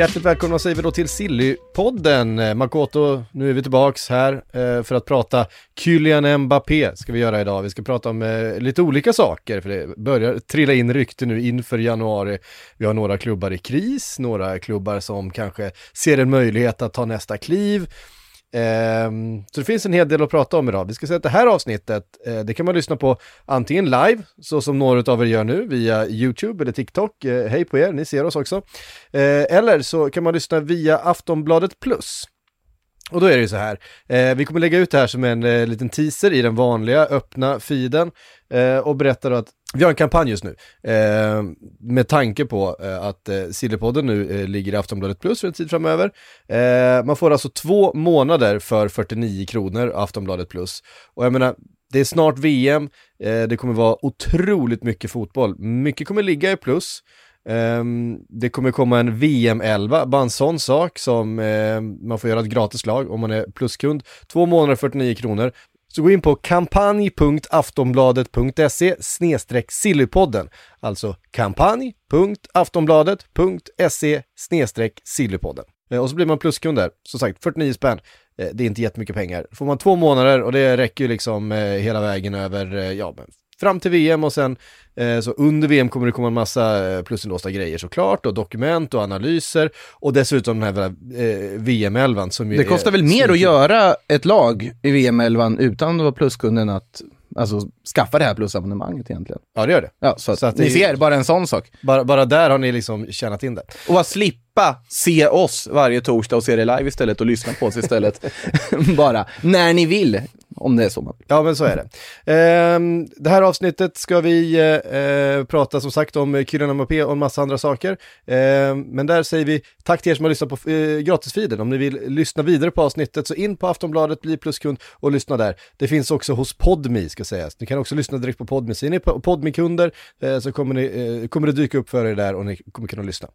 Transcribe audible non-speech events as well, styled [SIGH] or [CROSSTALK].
Hjärtligt välkomna säger vi då till Sillypodden. Eh, Makoto, nu är vi tillbaks här eh, för att prata Kylian Mbappé ska vi göra idag. Vi ska prata om eh, lite olika saker för det börjar trilla in rykte nu inför januari. Vi har några klubbar i kris, några klubbar som kanske ser en möjlighet att ta nästa kliv. Ehm, så det finns en hel del att prata om idag. Vi ska säga att det här avsnittet, eh, det kan man lyssna på antingen live, så som några av er gör nu, via YouTube eller TikTok. Eh, hej på er, ni ser oss också. Eh, eller så kan man lyssna via Aftonbladet Plus. Och då är det ju så här, eh, vi kommer lägga ut det här som en eh, liten teaser i den vanliga öppna feeden eh, och berättar att vi har en kampanj just nu eh, med tanke på eh, att eh, Sillypodden nu eh, ligger i Aftonbladet Plus för en tid framöver. Eh, man får alltså två månader för 49 kronor Aftonbladet Plus. Och jag menar, det är snart VM, eh, det kommer vara otroligt mycket fotboll. Mycket kommer ligga i plus. Um, det kommer komma en VM-11, bara en sån sak som uh, man får göra ett gratislag om man är pluskund. Två månader 49 kronor. Så gå in på kampanj.aftonbladet.se snedstreck sillypodden. Alltså kampanj.aftonbladet.se snedstreck sillypodden. Uh, och så blir man pluskund där. Som sagt, 49 spänn. Uh, det är inte jättemycket pengar. Får man två månader och det räcker ju liksom eh, hela vägen över, ja, fram till VM och sen eh, så under VM kommer det komma en massa eh, plusinlåsta grejer såklart och dokument och analyser och dessutom den här eh, VM-11 som ju Det kostar väl mer att göra ett lag i VM-11 utan att vara pluskunden att alltså, skaffa det här plusabonnemanget egentligen. Ja, det gör det. Ja, så, så att, ni ser, bara en sån sak. Bara, bara där har ni liksom tjänat in det. Och att slippa se oss varje torsdag och se det live istället och lyssna på oss istället. [LAUGHS] bara, när ni vill om det är så man Ja, men så är det. Eh, det här avsnittet ska vi eh, prata som sagt om Kylian Mbappé och en massa andra saker. Eh, men där säger vi tack till er som har lyssnat på eh, gratisfeeden. Om ni vill lyssna vidare på avsnittet så in på Aftonbladet, bli pluskund och lyssna där. Det finns också hos Podmi ska sägas. Ni kan också lyssna direkt på Podmi. Så är ni Podmi-kunder eh, så kommer, ni, eh, kommer det dyka upp för er där och ni kommer kunna lyssna.